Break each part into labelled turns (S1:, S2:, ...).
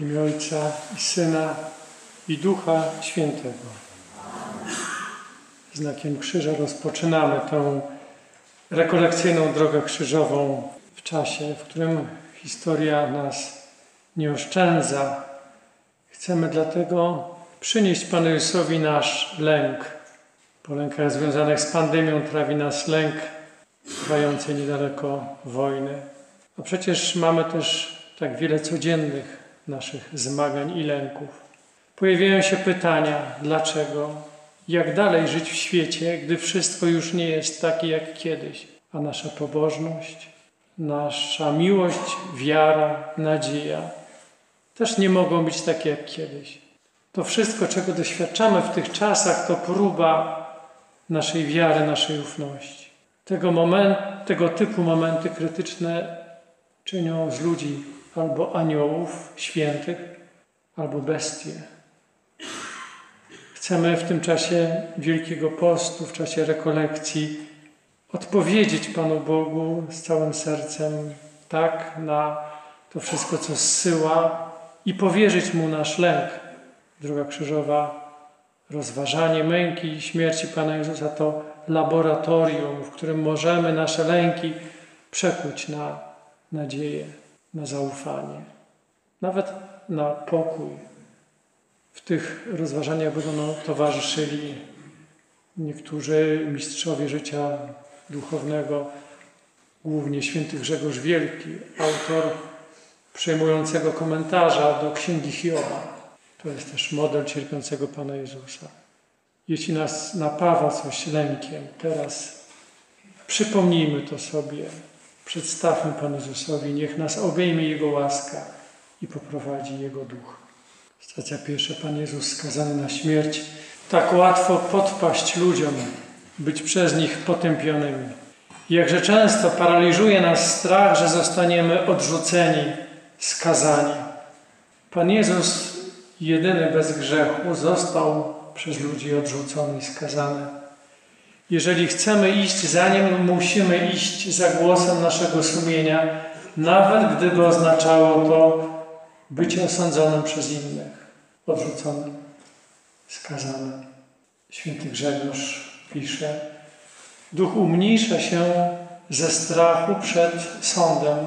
S1: Imię Ojca i Syna i Ducha Świętego. Znakiem krzyża rozpoczynamy tę rekolekcyjną drogę krzyżową w czasie, w którym historia nas nie oszczędza. Chcemy dlatego przynieść Panu Jezusowi nasz lęk. Po lękach związanych z pandemią trawi nas lęk trwającej niedaleko wojny. A przecież mamy też tak wiele codziennych naszych zmagań i lęków. Pojawiają się pytania, dlaczego, jak dalej żyć w świecie, gdy wszystko już nie jest takie jak kiedyś, a nasza pobożność, nasza miłość, wiara, nadzieja też nie mogą być takie jak kiedyś. To wszystko, czego doświadczamy w tych czasach, to próba naszej wiary, naszej ufności. Tego, moment, tego typu momenty krytyczne czynią z ludzi albo aniołów świętych, albo bestie. Chcemy w tym czasie Wielkiego Postu, w czasie rekolekcji odpowiedzieć Panu Bogu z całym sercem tak na to wszystko, co zsyła i powierzyć Mu nasz lęk. Droga krzyżowa, rozważanie męki i śmierci Pana Jezusa to laboratorium, w którym możemy nasze lęki przekuć na nadzieję, na zaufanie, nawet na pokój. W tych rozważaniach będą towarzyszyli niektórzy mistrzowie życia duchownego, głównie święty Grzegorz Wielki, autor przejmującego komentarza do Księgi Hioba. To jest też model cierpiącego Pana Jezusa. Jeśli nas napawa coś lękiem, teraz przypomnijmy to sobie, przedstawmy Panu Jezusowi, niech nas obejmie Jego łaska i poprowadzi Jego duch. Stacja pierwsza, Pan Jezus skazany na śmierć. Tak łatwo podpaść ludziom, być przez nich potępionymi. Jakże często paraliżuje nas strach, że zostaniemy odrzuceni, skazani. Pan Jezus, jedyny bez grzechu, został przez ludzi odrzucony i skazany. Jeżeli chcemy iść za Nim, musimy iść za głosem naszego sumienia, nawet gdyby oznaczało to bycie osądzonym przez innych, odrzuconym, skazanym. Święty Grzegorz pisze, Duch umniejsza się ze strachu przed sądem,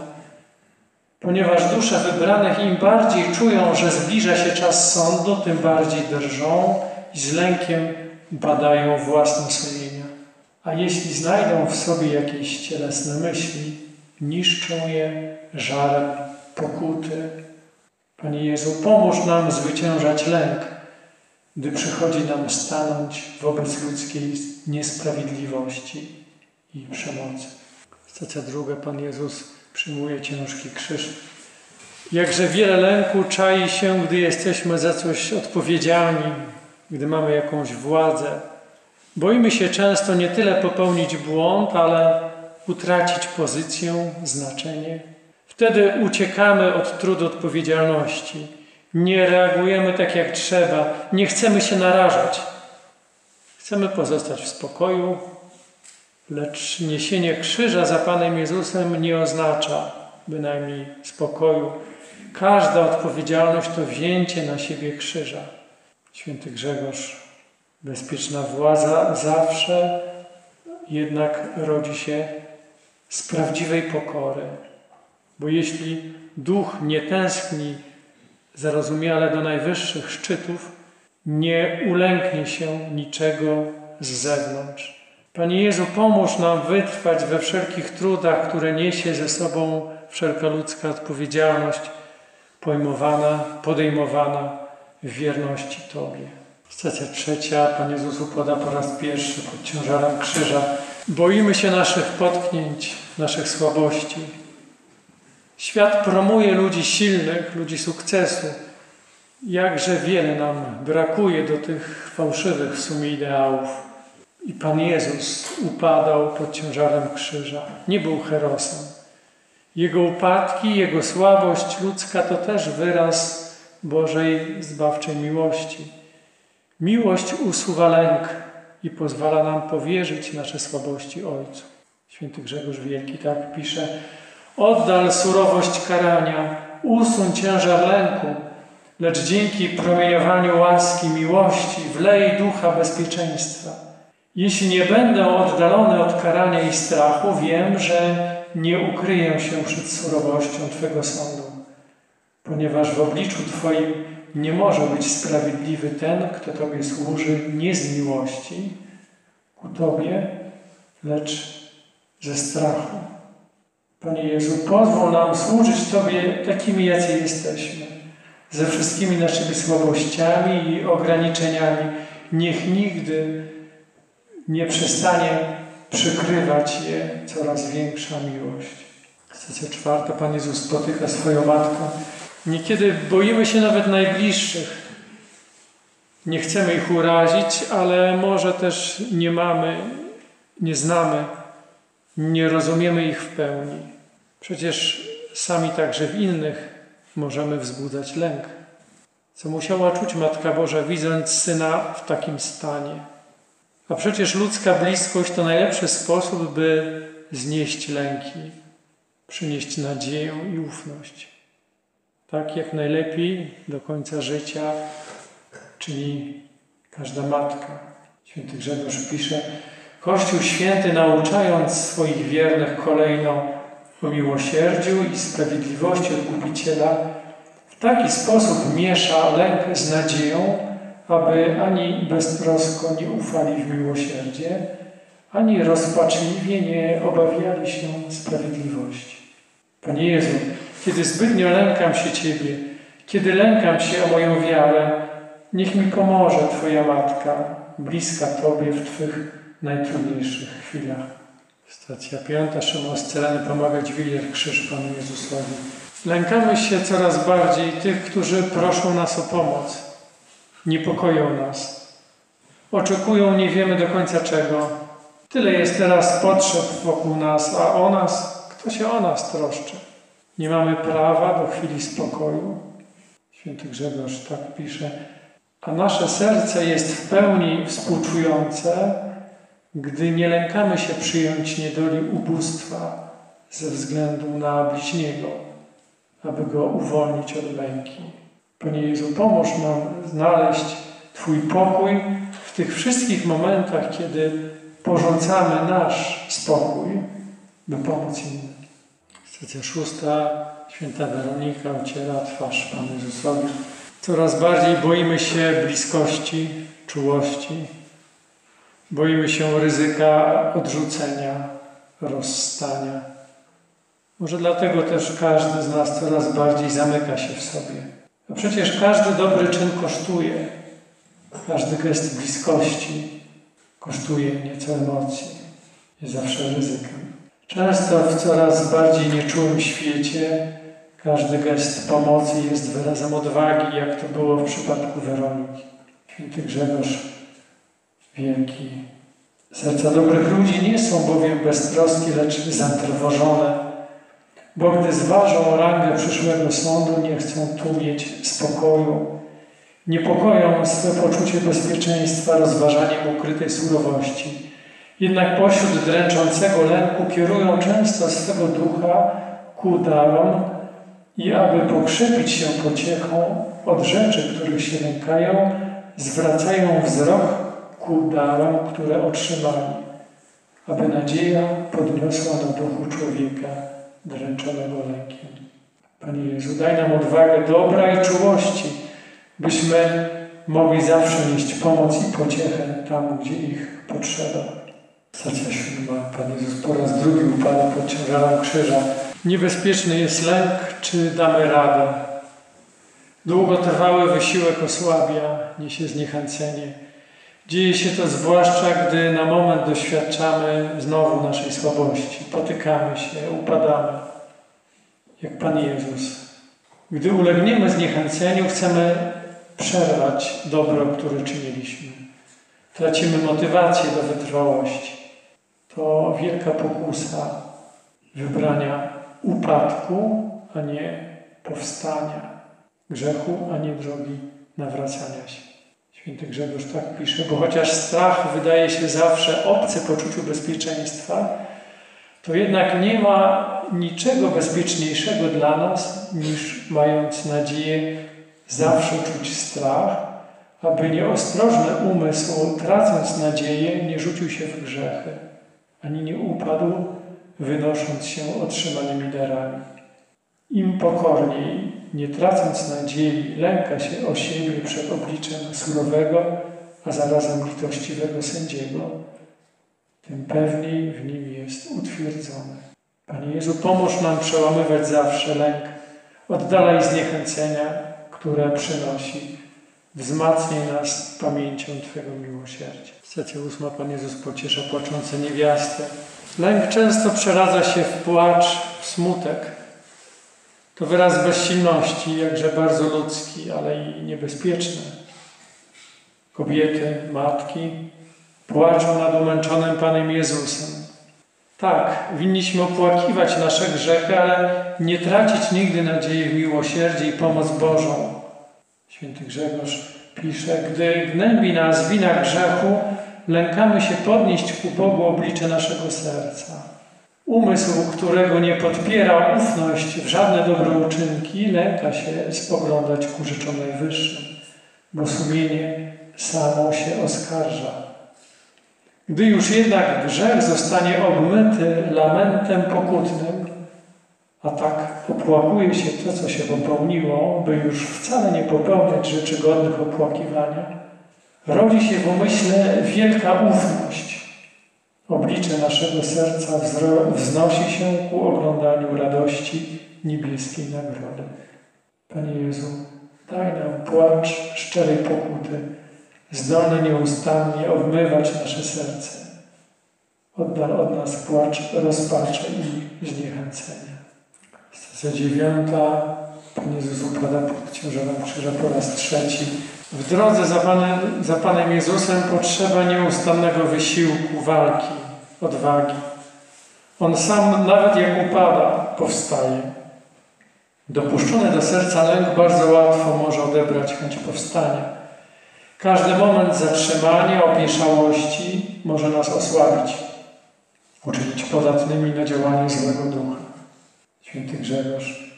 S1: ponieważ dusze wybranych im bardziej czują, że zbliża się czas sądu, tym bardziej drżą i z lękiem badają własne sumienia. A jeśli znajdą w sobie jakieś cielesne myśli, niszczą je żarem pokuty. Panie Jezu, pomóż nam zwyciężać lęk, gdy przychodzi nam stanąć wobec ludzkiej niesprawiedliwości i przemocy. Stacja druga, Pan Jezus przyjmuje ciężki krzyż. Jakże wiele lęku czai się, gdy jesteśmy za coś odpowiedzialni, gdy mamy jakąś władzę. Boimy się często nie tyle popełnić błąd, ale utracić pozycję, znaczenie. Wtedy uciekamy od trudu odpowiedzialności. Nie reagujemy tak jak trzeba, nie chcemy się narażać. Chcemy pozostać w spokoju, lecz niesienie krzyża za Panem Jezusem nie oznacza bynajmniej spokoju. Każda odpowiedzialność to wzięcie na siebie krzyża. Święty Grzegorz, bezpieczna władza zawsze jednak rodzi się z prawdziwej pokory. Bo jeśli duch nie tęskni zarozumiale do najwyższych szczytów, nie ulęknie się niczego z zewnątrz. Panie Jezu, pomóż nam wytrwać we wszelkich trudach, które niesie ze sobą wszelka ludzka odpowiedzialność, pojmowana, podejmowana w wierności Tobie. Stacja trzecia. Pan Jezus upada po raz pierwszy pod ciężarem krzyża. Boimy się naszych potknięć, naszych słabości. Świat promuje ludzi silnych, ludzi sukcesu. Jakże wiele nam brakuje do tych fałszywych w sumie ideałów. I Pan Jezus upadał pod ciężarem krzyża. Nie był herosem. Jego upadki, jego słabość ludzka to też wyraz Bożej zbawczej miłości. Miłość usuwa lęk i pozwala nam powierzyć nasze słabości Ojcu. Święty Grzegorz Wielki tak pisze: Oddal surowość karania, usuń ciężar lęku, lecz dzięki promieniowaniu łaski, miłości wlej ducha bezpieczeństwa. Jeśli nie będę oddalony od karania i strachu, wiem, że nie ukryję się przed surowością Twego sądu, ponieważ w obliczu Twoim nie może być sprawiedliwy ten, kto Tobie służy nie z miłości ku Tobie, lecz ze strachu. Panie Jezu, pozwól nam służyć Tobie takimi, jacy jesteśmy, ze wszystkimi naszymi słabościami i ograniczeniami. Niech nigdy nie przestanie przykrywać je coraz większa miłość. Stacja czwarta. Pan Jezus spotyka swoją matkę. Niekiedy boimy się nawet najbliższych. Nie chcemy ich urazić, ale może też nie mamy, nie znamy, nie rozumiemy ich w pełni. Przecież sami także w innych możemy wzbudzać lęk. Co musiała czuć Matka Boża, widząc syna w takim stanie. A przecież ludzka bliskość to najlepszy sposób, by znieść lęki, przynieść nadzieję i ufność. Tak jak najlepiej do końca życia czyni każda matka. Święty Grzegorz pisze, Kościół Święty nauczając swoich wiernych kolejno o miłosierdziu i sprawiedliwości Odkupiciela, w taki sposób miesza lęk z nadzieją, aby ani beztrosko nie ufali w miłosierdzie, ani rozpaczliwie nie obawiali się sprawiedliwości. Panie Jezu, kiedy zbytnio lękam się Ciebie, kiedy lękam się o moją wiarę, niech mi pomoże Twoja Matka, bliska Tobie w Twych najtrudniejszych chwilach. Stacja piąta. Szymon Scalany pomaga dźwigać krzyż Panu Jezusowi. Lękamy się coraz bardziej tych, którzy proszą nas o pomoc niepokoją nas. Oczekują nie wiemy do końca czego. Tyle jest teraz potrzeb wokół nas, a o nas, kto się o nas troszczy? Nie mamy prawa do chwili spokoju. Święty Grzegorz tak pisze. A nasze serce jest w pełni współczujące, gdy nie lękamy się przyjąć niedoli ubóstwa ze względu na bliźniego, aby go uwolnić od męki. Panie Jezu, pomóż nam znaleźć Twój pokój w tych wszystkich momentach, kiedy porzucamy nasz spokój, by pomóc innym. Stacja szósta. Święta Weronika uciera twarz Panu Jezusowi. Coraz bardziej boimy się bliskości, czułości. Boimy się ryzyka odrzucenia, rozstania. Może dlatego też każdy z nas coraz bardziej zamyka się w sobie. No przecież każdy dobry czyn kosztuje. Każdy gest bliskości kosztuje nieco emocji. Jest zawsze ryzykiem. Często w coraz bardziej nieczułym świecie każdy gest pomocy jest wyrazem odwagi, jak to było w przypadku Weroniki. Święty Grzegorz Wielki. Serca dobrych ludzi nie są bowiem beztroskie, lecz zatrwożone bo gdy zważą rangę przyszłego sądu, nie chcą tu mieć spokoju. Niepokoją swe poczucie bezpieczeństwa rozważaniem ukrytej surowości. Jednak pośród dręczącego lęku kierują często swego ducha ku darom i aby pokrzepić się pociechą od rzeczy, których się lękają, zwracają wzrok ku darom, które otrzymali, aby nadzieja podniosła do duchu człowieka dręczonego lękiem. Panie Jezu, daj nam odwagę dobra i czułości, byśmy mogli zawsze nieść pomoc i pociechę tam, gdzie ich potrzeba. Siódma. Pan Jezus po raz drugi upada pod ciężarem krzyża. Niebezpieczny jest lęk, czy damy radę. Długotrwały wysiłek osłabia, niesie zniechęcenie. Dzieje się to zwłaszcza, gdy na moment doświadczamy znowu naszej słabości, potykamy się, upadamy, jak Pan Jezus. Gdy ulegniemy zniechęceniu, chcemy przerwać dobro, które czyniliśmy. Tracimy motywację do wytrwałości. To wielka pokusa wybrania upadku, a nie powstania, grzechu, a nie drogi nawracania się. Święty Grzegorz tak pisze, bo chociaż strach wydaje się zawsze obcy poczuciu bezpieczeństwa, to jednak nie ma niczego bezpieczniejszego dla nas, niż mając nadzieję zawsze czuć strach, aby nieostrożny umysł, tracąc nadzieję, nie rzucił się w grzechy, ani nie upadł, wynosząc się otrzymanymi darami. Im pokorniej, nie tracąc nadziei, lęka się o siebie przed obliczem surowego, a zarazem litościwego sędziego, tym pewniej w nim jest utwierdzony. Panie Jezu, pomóż nam przełamywać zawsze lęk, oddalaj zniechęcenia, które przynosi. Wzmacnij nas pamięcią Twego miłosierdzia. Stacja ósma. Pan Jezus pociesza płaczące niewiasty. Lęk często przeradza się w płacz, w smutek. To wyraz bezsilności, jakże bardzo ludzki, ale i niebezpieczny. Kobiety, matki płaczą nad umęczonym Panem Jezusem. Tak, winniśmy opłakiwać nasze grzechy, ale nie tracić nigdy nadziei w miłosierdzie i pomoc Bożą. Święty Grzegorz pisze, gdy gnębi nas wina grzechu, lękamy się podnieść ku Bogu oblicze naszego serca. Umysł, którego nie podpiera ufność w żadne dobre uczynki, lęka się spoglądać ku rzeczom najwyższym, bo sumienie samo się oskarża. Gdy już jednak grzech zostanie obmyty lamentem pokutnym, a tak opłakuje się to, co się popełniło, by już wcale nie popełniać rzeczy godnych opłakiwania, rodzi się w umyśle wielka ufność. Oblicze naszego serca wznosi się ku oglądaniu radości niebieskiej nagrody. Panie Jezu, daj nam płacz szczerej pokuty, zdolny nieustannie obmywać nasze serce. Oddal od nas płacz, rozpacze i zniechęcenia. Dziewiąta. Pan Jezus upada pod ciężarem krzyża po raz trzeci. W drodze za Panem, za Panem Jezusem potrzeba nieustannego wysiłku, walki, odwagi. On sam, nawet jak upada, powstaje. Dopuszczony do serca lęk bardzo łatwo może odebrać chęć powstania. Każdy moment zatrzymania, opieszałości może nas osłabić, uczynić podatnymi na działanie złego ducha. Święty Grzegorz.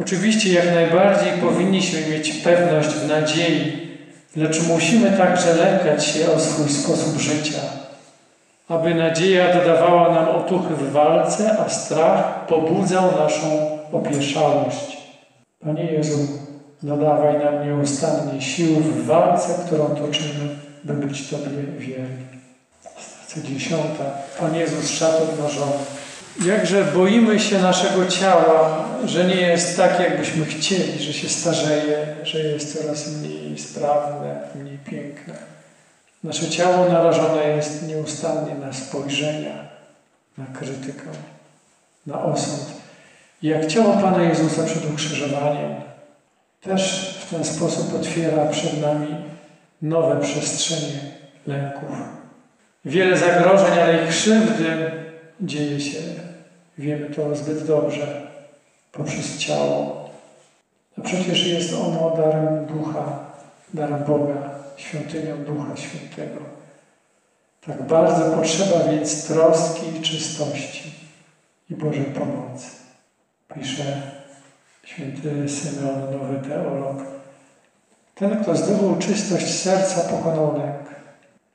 S1: Oczywiście jak najbardziej powinniśmy mieć pewność w nadziei, lecz musimy także lękać się o swój sposób życia, aby nadzieja dodawała nam otuchy w walce, a strach pobudzał naszą opieszałość. Panie Jezu, Dodawaj nam nieustannie sił w walce, którą toczymy, by być Tobie wierni. Stacja dziesiąta. Pan Jezus szat odnoszony. Jakże boimy się naszego ciała, że nie jest tak, jakbyśmy chcieli, że się starzeje, że jest coraz mniej sprawne, mniej piękne. Nasze ciało narażone jest nieustannie na spojrzenia, na krytykę, na osąd. Jak ciało Pana Jezusa przed ukrzyżowaniem, też w ten sposób otwiera przed nami nowe przestrzenie lęków. Wiele zagrożeń, ale i krzywdy dzieje się, wiemy to zbyt dobrze, poprzez ciało. A przecież jest ono darem ducha, darem Boga, świątynią Ducha Świętego. Tak bardzo potrzeba więc troski i czystości i Bożej pomocy. Pisze święty Symeon, nowy teolog. Ten, kto zdobył czystość serca, pokonał.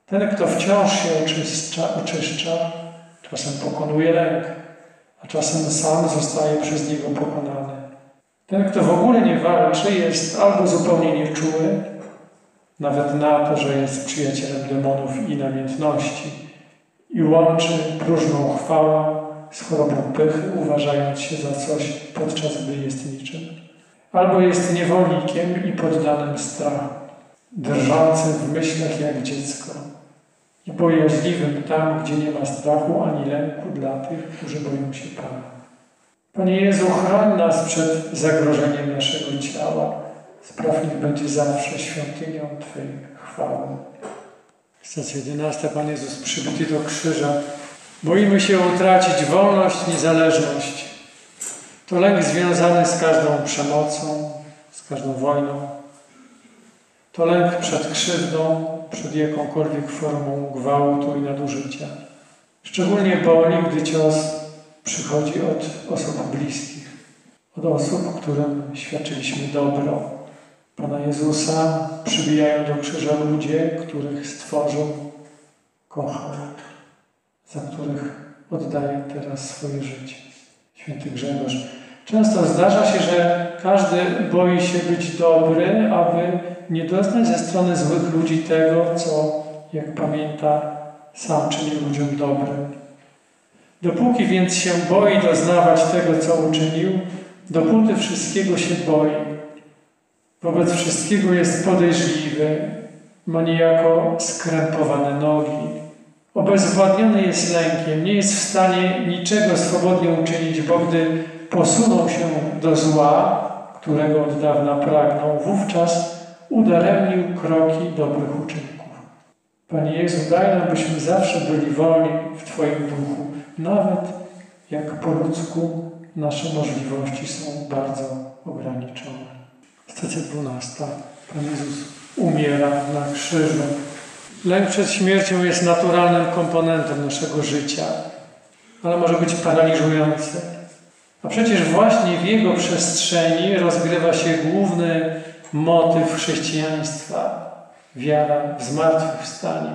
S1: Ten, kto wciąż się oczyszcza, oczyszcza czasem pokonuje lęk, a czasem sam zostaje przez niego pokonany. Ten, kto w ogóle nie walczy, jest albo zupełnie nieczuły, nawet na to, że jest przyjacielem demonów i namiętności i łączy próżną chwałę z chorobą pychy, uważając się za coś, podczas gdy jest niczym. Albo jest niewolnikiem i poddanym strachu, drżącym w myślach jak dziecko i bojaźliwym tam, gdzie nie ma strachu ani lęku dla tych, którzy boją się Pana. Panie Jezu, chroń nas przed zagrożeniem naszego ciała. Spraw niech będzie zawsze świątynią Twojej chwały. Stacja 11. Pan Jezus przybyty do krzyża Boimy się utracić wolność, niezależność. To lęk związany z każdą przemocą, z każdą wojną. To lęk przed krzywdą, przed jakąkolwiek formą gwałtu i nadużycia. Szczególnie boli, gdy cios przychodzi od osób bliskich, od osób, którym świadczyliśmy dobro, Pana Jezusa przybijają do krzyża ludzie, których stworzył, kochał, za których oddaje teraz swoje życie. Święty Grzegorz. Często zdarza się, że każdy boi się być dobry, aby nie doznać ze strony złych ludzi tego, co, jak pamięta, sam czyni ludziom dobrym. Dopóki więc się boi doznawać tego, co uczynił, dopóty wszystkiego się boi. Wobec wszystkiego jest podejrzliwy, ma niejako skrępowane nogi. Obezwładniony jest lękiem, nie jest w stanie niczego swobodnie uczynić, bo gdy posunął się do zła, którego od dawna pragnął, wówczas udaremnił kroki dobrych uczynków. Panie Jezu, daj nam, byśmy zawsze byli wolni w Twoim duchu, nawet jak po ludzku nasze możliwości są bardzo ograniczone. Stacja 12. Pan Jezus umiera na krzyżu. Lęk przed śmiercią jest naturalnym komponentem naszego życia, ale może być paraliżujący. A przecież właśnie w jego przestrzeni rozgrywa się główny motyw chrześcijaństwa wiara w zmartwychwstanie.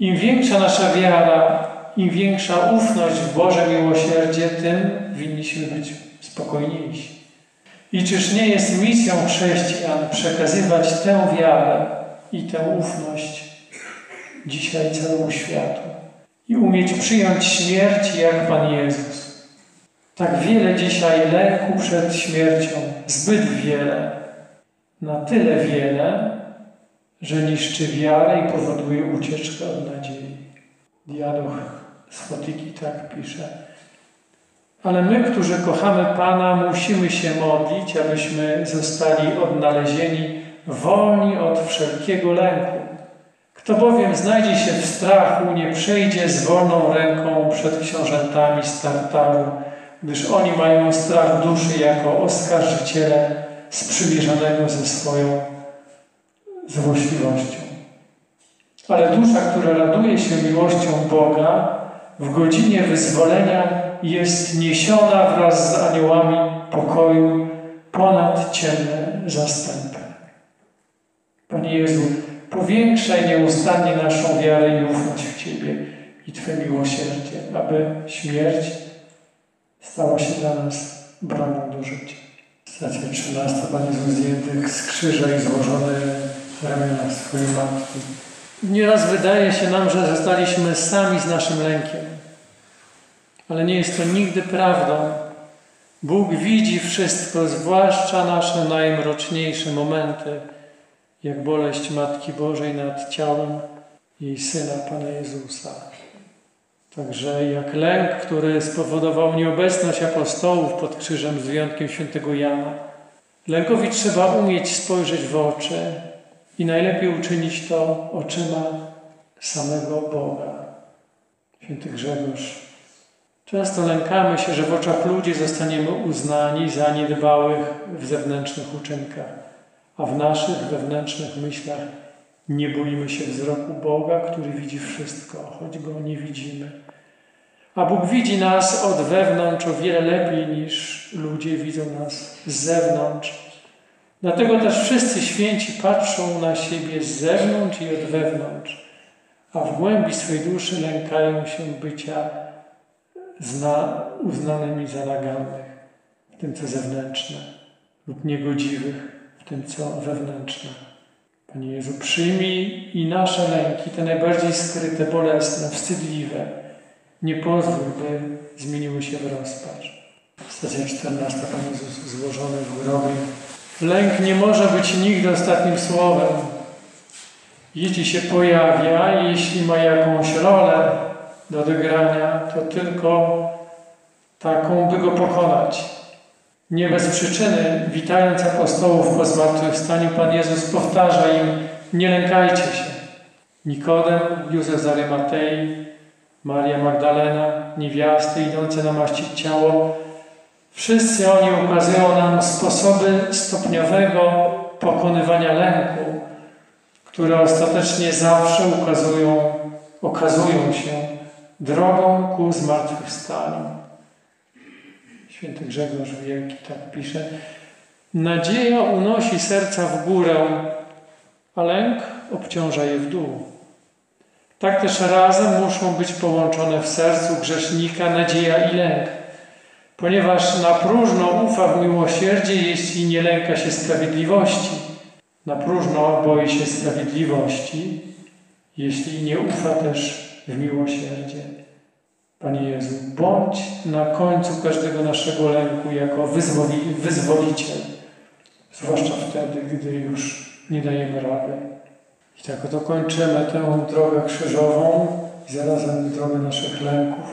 S1: Im większa nasza wiara, im większa ufność w Boże miłosierdzie, tym winniśmy być spokojniejsi. I czyż nie jest misją chrześcijan przekazywać tę wiarę i tę ufność dzisiaj całemu światu i umieć przyjąć śmierć jak Pan Jezus? Tak wiele dzisiaj lęku przed śmiercią, zbyt wiele, na tyle wiele, że niszczy wiarę i powoduje ucieczkę od nadziei. Dialog z Fotyki tak pisze. Ale my, którzy kochamy Pana, musimy się modlić, abyśmy zostali odnalezieni wolni od wszelkiego lęku. Kto bowiem znajdzie się w strachu, nie przejdzie z wolną ręką przed książętami Startaru, gdyż oni mają strach duszy jako oskarżyciele sprzymierzonego ze swoją złośliwością. Ale dusza, która raduje się miłością Boga, w godzinie wyzwolenia jest niesiona wraz z aniołami pokoju ponad ciemne zastępy. Panie Jezu, powiększaj nieustannie naszą wiarę i ufność w Ciebie i Twe miłosierdzie, aby śmierć stała się dla nas bramą do życia. Stacja 13. Pan Jezus z krzyża i złożony w ramionach swojej matki. Nieraz wydaje się nam, że zostaliśmy sami z naszym lękiem. Ale nie jest to nigdy prawdą. Bóg widzi wszystko, zwłaszcza nasze najmroczniejsze momenty, jak boleść Matki Bożej nad ciałem jej Syna, Pana Jezusa. Także jak lęk, który spowodował nieobecność apostołów pod krzyżem z wyjątkiem świętego Jana. Lękowi trzeba umieć spojrzeć w oczy i najlepiej uczynić to oczyma samego Boga. Święty Grzegorz. Często lękamy się, że w oczach ludzi zostaniemy uznani za niedbałych w zewnętrznych uczynkach, a w naszych wewnętrznych myślach nie boimy się wzroku Boga, który widzi wszystko, choć go nie widzimy. A Bóg widzi nas od wewnątrz o wiele lepiej niż ludzie widzą nas z zewnątrz. Dlatego też wszyscy święci patrzą na siebie z zewnątrz i od wewnątrz, a w głębi swej duszy lękają się bycia zna, uznanymi za nagannych w tym, co zewnętrzne, lub niegodziwych w tym, co wewnętrzne. Panie Jezu, przyjmij i nasze lęki, te najbardziej skryte, bolesne, wstydliwe. Nie pozwól, by zmieniły się w rozpacz. Stacja 14. Pan Jezus złożony w grobie. Lęk nie może być nigdy ostatnim słowem. Jeśli się pojawia, jeśli ma jakąś rolę do odegrania, to tylko taką, by go pokonać. Nie bez przyczyny, witając apostołów po zmartwychwstaniu, Pan Jezus powtarza im, nie lękajcie się. Nikodem, Józef z Arymatei, Maria Magdalena, niewiasty idące namaścić ciało, wszyscy oni ukazują nam sposoby stopniowego pokonywania lęku, które ostatecznie zawsze ukazują, okazują się drogą ku zmartwychwstaniu. Święty Grzegorz Wielki tak pisze. Nadzieja unosi serca w górę, a lęk obciąża je w dół. Tak też razem muszą być połączone w sercu grzesznika nadzieja i lęk, ponieważ na próżno ufa w miłosierdzie, jeśli nie lęka się sprawiedliwości. Na próżno boi się sprawiedliwości, jeśli nie ufa też w miłosierdzie. Panie Jezu, bądź na końcu każdego naszego lęku jako wyzwoli, wyzwoliciel, zwłaszcza wtedy, gdy już nie dajemy rady. I tak oto kończymy tę drogę krzyżową i zarazem drogę naszych lęków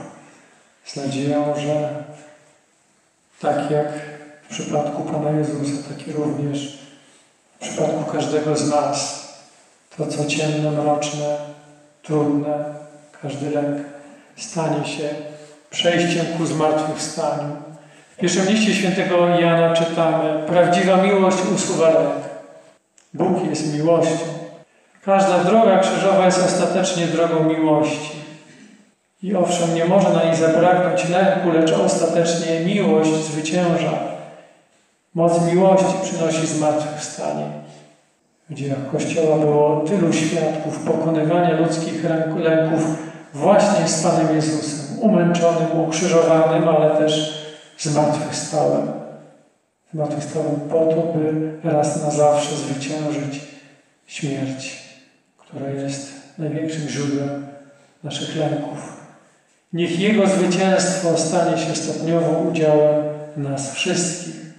S1: z nadzieją, że tak jak w przypadku Pana Jezusa, tak i również w przypadku każdego z nas, to co ciemne, mroczne, trudne, każdy lęk stanie się przejściem ku zmartwychwstaniu. W pierwszym liście świętego Jana czytamy: Prawdziwa miłość usuwa lęk. Bóg jest miłością. Każda droga krzyżowa jest ostatecznie drogą miłości. I owszem, nie może na niej zabraknąć lęku, lecz ostatecznie miłość zwycięża. Moc miłości przynosi zmartwychwstanie. W dziejach Kościoła było tylu świadków pokonywania ludzkich lęków właśnie z Panem Jezusem, umęczonym, ukrzyżowanym, ale też zmartwychwstałym. Zmartwychwstałym po to, by raz na zawsze zwyciężyć śmierć, która jest największym źródłem naszych lęków. Niech Jego zwycięstwo stanie się stopniowo udziałem nas wszystkich.